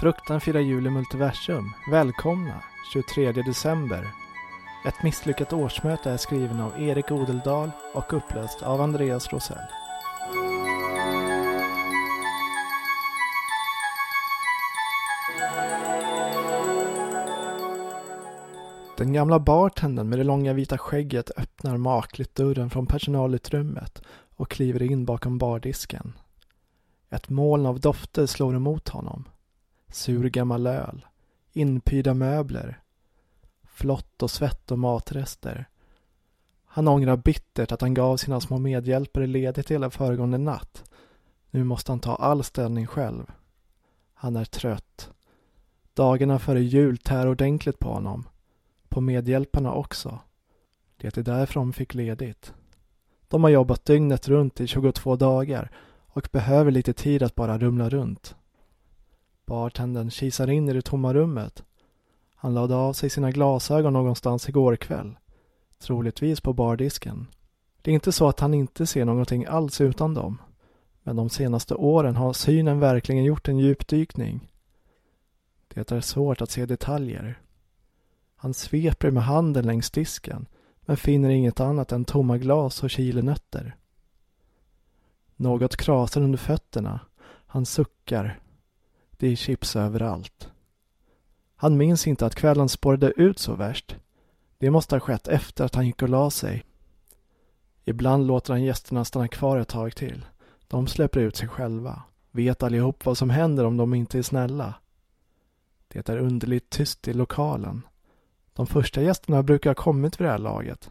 Fruktan firar jul i multiversum. Välkomna 23 december. Ett misslyckat årsmöte är skriven av Erik Odeldal och upplöst av Andreas Rosell. Den gamla bartendern med det långa vita skägget öppnar makligt dörren från personalutrymmet och kliver in bakom bardisken. Ett moln av dofter slår emot honom. Sur gammal öl, inpyrda möbler, flott och svett och matrester. Han ångrar bittert att han gav sina små medhjälpare ledigt hela föregående natt. Nu måste han ta all ställning själv. Han är trött. Dagarna före jul tär ordentligt på honom. På medhjälparna också. Det är därför de fick ledigt. De har jobbat dygnet runt i 22 dagar och behöver lite tid att bara rumla runt. Bartendern kisar in i det tomma rummet. Han lade av sig sina glasögon någonstans igår kväll. Troligtvis på bardisken. Det är inte så att han inte ser någonting alls utan dem. Men de senaste åren har synen verkligen gjort en djupdykning. Det är svårt att se detaljer. Han sveper med handen längs disken men finner inget annat än tomma glas och chilinötter. Något krasar under fötterna. Han suckar. Det är chips överallt. Han minns inte att kvällen spårade ut så värst. Det måste ha skett efter att han gick och la sig. Ibland låter han gästerna stanna kvar ett tag till. De släpper ut sig själva. Vet allihop vad som händer om de inte är snälla. Det är underligt tyst i lokalen. De första gästerna brukar ha kommit vid det här laget.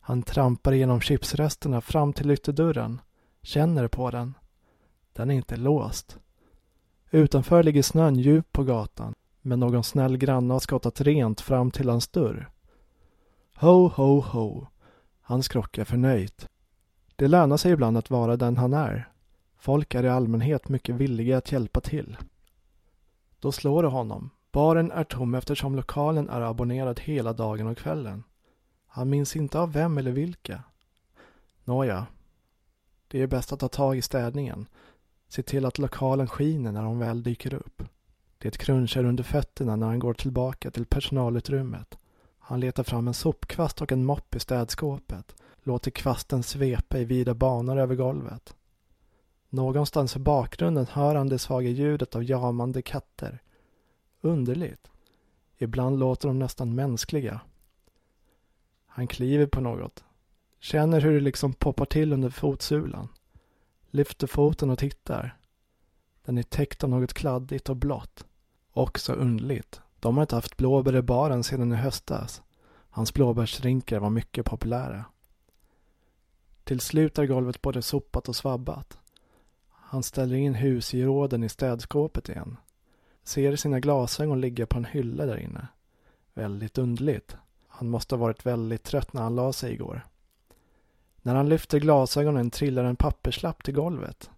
Han trampar igenom chipsresterna fram till ytterdörren. Känner på den. Den är inte låst. Utanför ligger snön djup på gatan. Men någon snäll granne har skottat rent fram till hans dörr. Ho, ho, ho. Han skrockar förnöjt. Det lönar sig ibland att vara den han är. Folk är i allmänhet mycket villiga att hjälpa till. Då slår det honom. Baren är tom eftersom lokalen är abonnerad hela dagen och kvällen. Han minns inte av vem eller vilka. Nåja. Det är bäst att ta tag i städningen. Se till att lokalen skiner när hon väl dyker upp. Det crunchar under fötterna när han går tillbaka till personalutrymmet. Han letar fram en sopkvast och en mopp i städskåpet. Låter kvasten svepa i vida banor över golvet. Någonstans i bakgrunden hör han det svaga ljudet av jamande katter. Underligt. Ibland låter de nästan mänskliga. Han kliver på något. Känner hur det liksom poppar till under fotsulan. Lyfter foten och tittar. Den är täckt av något kladdigt och blått. Också underligt. De har inte haft blåbär i baren sedan i höstas. Hans blåbärsdrinkar var mycket populära. Till slut är golvet både sopat och svabbat. Han ställer in husgeråden i städskåpet igen. Ser sina glasögon ligga på en hylla där inne. Väldigt underligt. Han måste ha varit väldigt trött när han la sig igår. När han lyfter glasögonen trillar en papperslapp till golvet.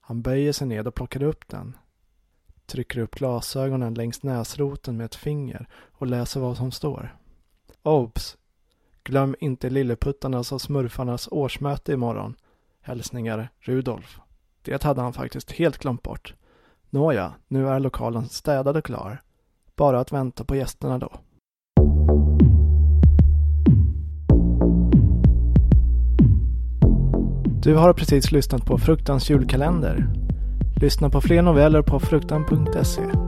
Han böjer sig ned och plockar upp den. Trycker upp glasögonen längs näsroten med ett finger och läser vad som står. Obs! Glöm inte Lilleputtarnas och Smurfarnas årsmöte imorgon. Hälsningar Rudolf. Det hade han faktiskt helt glömt bort. Nåja, nu är lokalen städad och klar. Bara att vänta på gästerna då. Du har precis lyssnat på Fruktans julkalender. Lyssna på fler noveller på fruktan.se.